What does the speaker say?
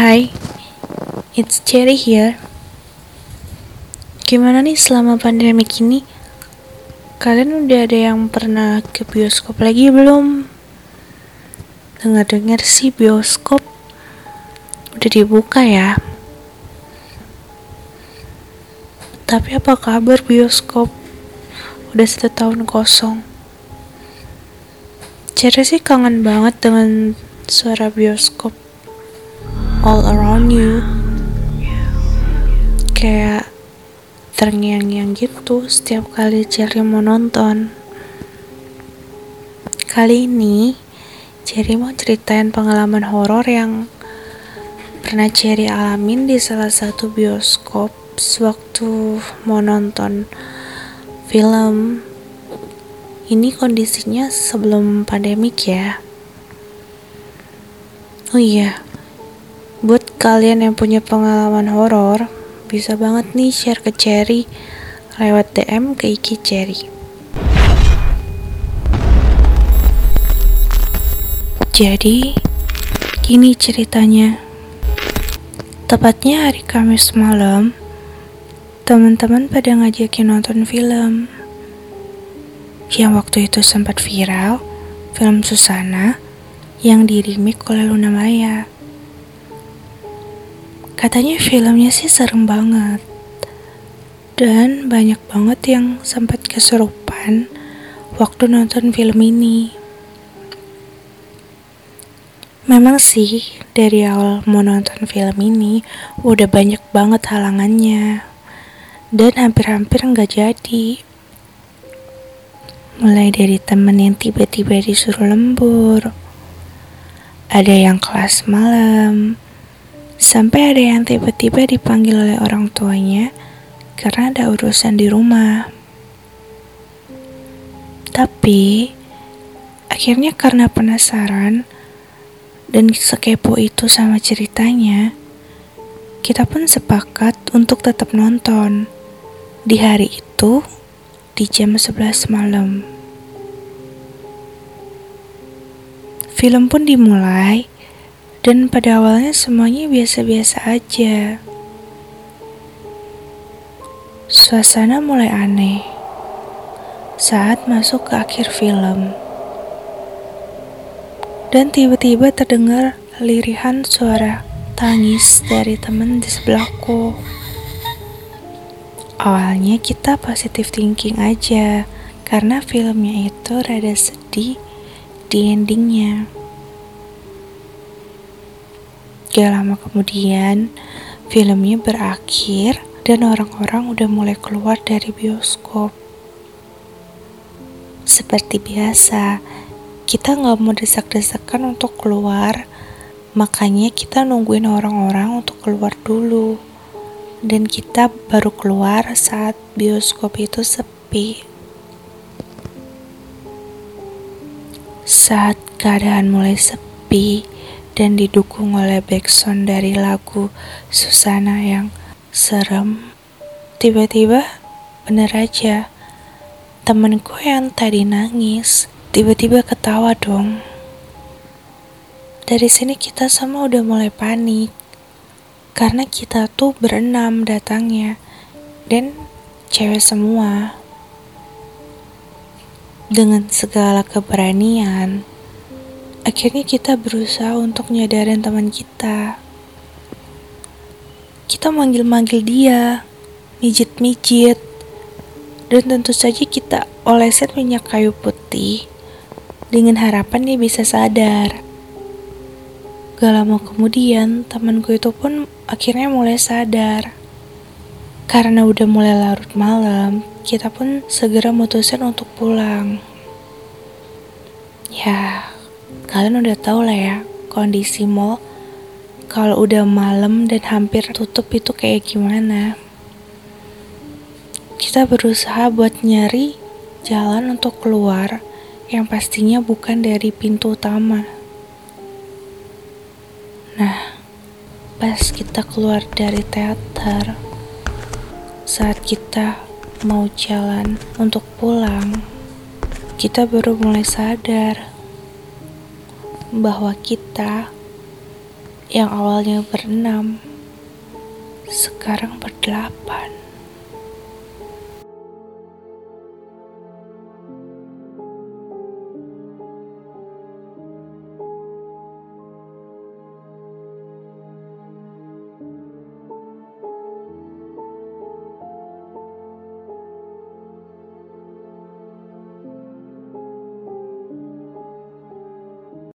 Hai, it's Cherry here. Gimana nih selama pandemi ini? Kalian udah ada yang pernah ke bioskop lagi belum? Dengar-dengar sih bioskop udah dibuka ya. Tapi apa kabar bioskop? Udah satu tahun kosong. Cherry sih kangen banget dengan suara bioskop all around you. Kayak terngiang-ngiang gitu setiap kali Cherry mau nonton. Kali ini Cherry mau ceritain pengalaman horor yang pernah Cherry alamin di salah satu bioskop sewaktu mau nonton film. Ini kondisinya sebelum pandemik ya. Oh iya Buat kalian yang punya pengalaman horor, bisa banget nih share ke Cherry lewat DM ke Iki Cherry. Jadi, gini ceritanya. Tepatnya hari Kamis malam, teman-teman pada ngajakin nonton film. Yang waktu itu sempat viral, film Susana yang dirimik oleh Luna Maya. Katanya filmnya sih serem banget. Dan banyak banget yang sempat kesurupan waktu nonton film ini. Memang sih dari awal mau nonton film ini udah banyak banget halangannya. Dan hampir-hampir nggak jadi. Mulai dari temen yang tiba-tiba disuruh lembur. Ada yang kelas malam, Sampai ada yang tiba-tiba dipanggil oleh orang tuanya karena ada urusan di rumah. Tapi akhirnya karena penasaran dan sekepo itu sama ceritanya, kita pun sepakat untuk tetap nonton di hari itu di jam 11 malam. Film pun dimulai dan pada awalnya semuanya biasa-biasa aja. Suasana mulai aneh saat masuk ke akhir film. Dan tiba-tiba terdengar lirihan suara tangis dari teman di sebelahku. Awalnya kita positif thinking aja, karena filmnya itu rada sedih di endingnya. Gak lama kemudian, filmnya berakhir dan orang-orang udah mulai keluar dari bioskop. Seperti biasa, kita gak mau desak-desakan untuk keluar, makanya kita nungguin orang-orang untuk keluar dulu. Dan kita baru keluar saat bioskop itu sepi. Saat keadaan mulai sepi, dan didukung oleh backsound dari lagu Susana yang serem. Tiba-tiba, bener aja, temenku yang tadi nangis, tiba-tiba ketawa dong. Dari sini kita semua udah mulai panik, karena kita tuh berenam datangnya, dan cewek semua. Dengan segala keberanian, Akhirnya kita berusaha untuk nyadarin teman kita. Kita manggil-manggil dia, mijit-mijit, dan tentu saja kita olesin minyak kayu putih dengan harapan dia bisa sadar. Gak lama kemudian, temanku itu pun akhirnya mulai sadar. Karena udah mulai larut malam, kita pun segera mutusin untuk pulang. Ya, Kalian udah tau lah ya kondisi mall kalau udah malam dan hampir tutup itu kayak gimana. Kita berusaha buat nyari jalan untuk keluar yang pastinya bukan dari pintu utama. Nah, pas kita keluar dari teater, saat kita mau jalan untuk pulang, kita baru mulai sadar bahwa kita yang awalnya berenam, sekarang berdelapan.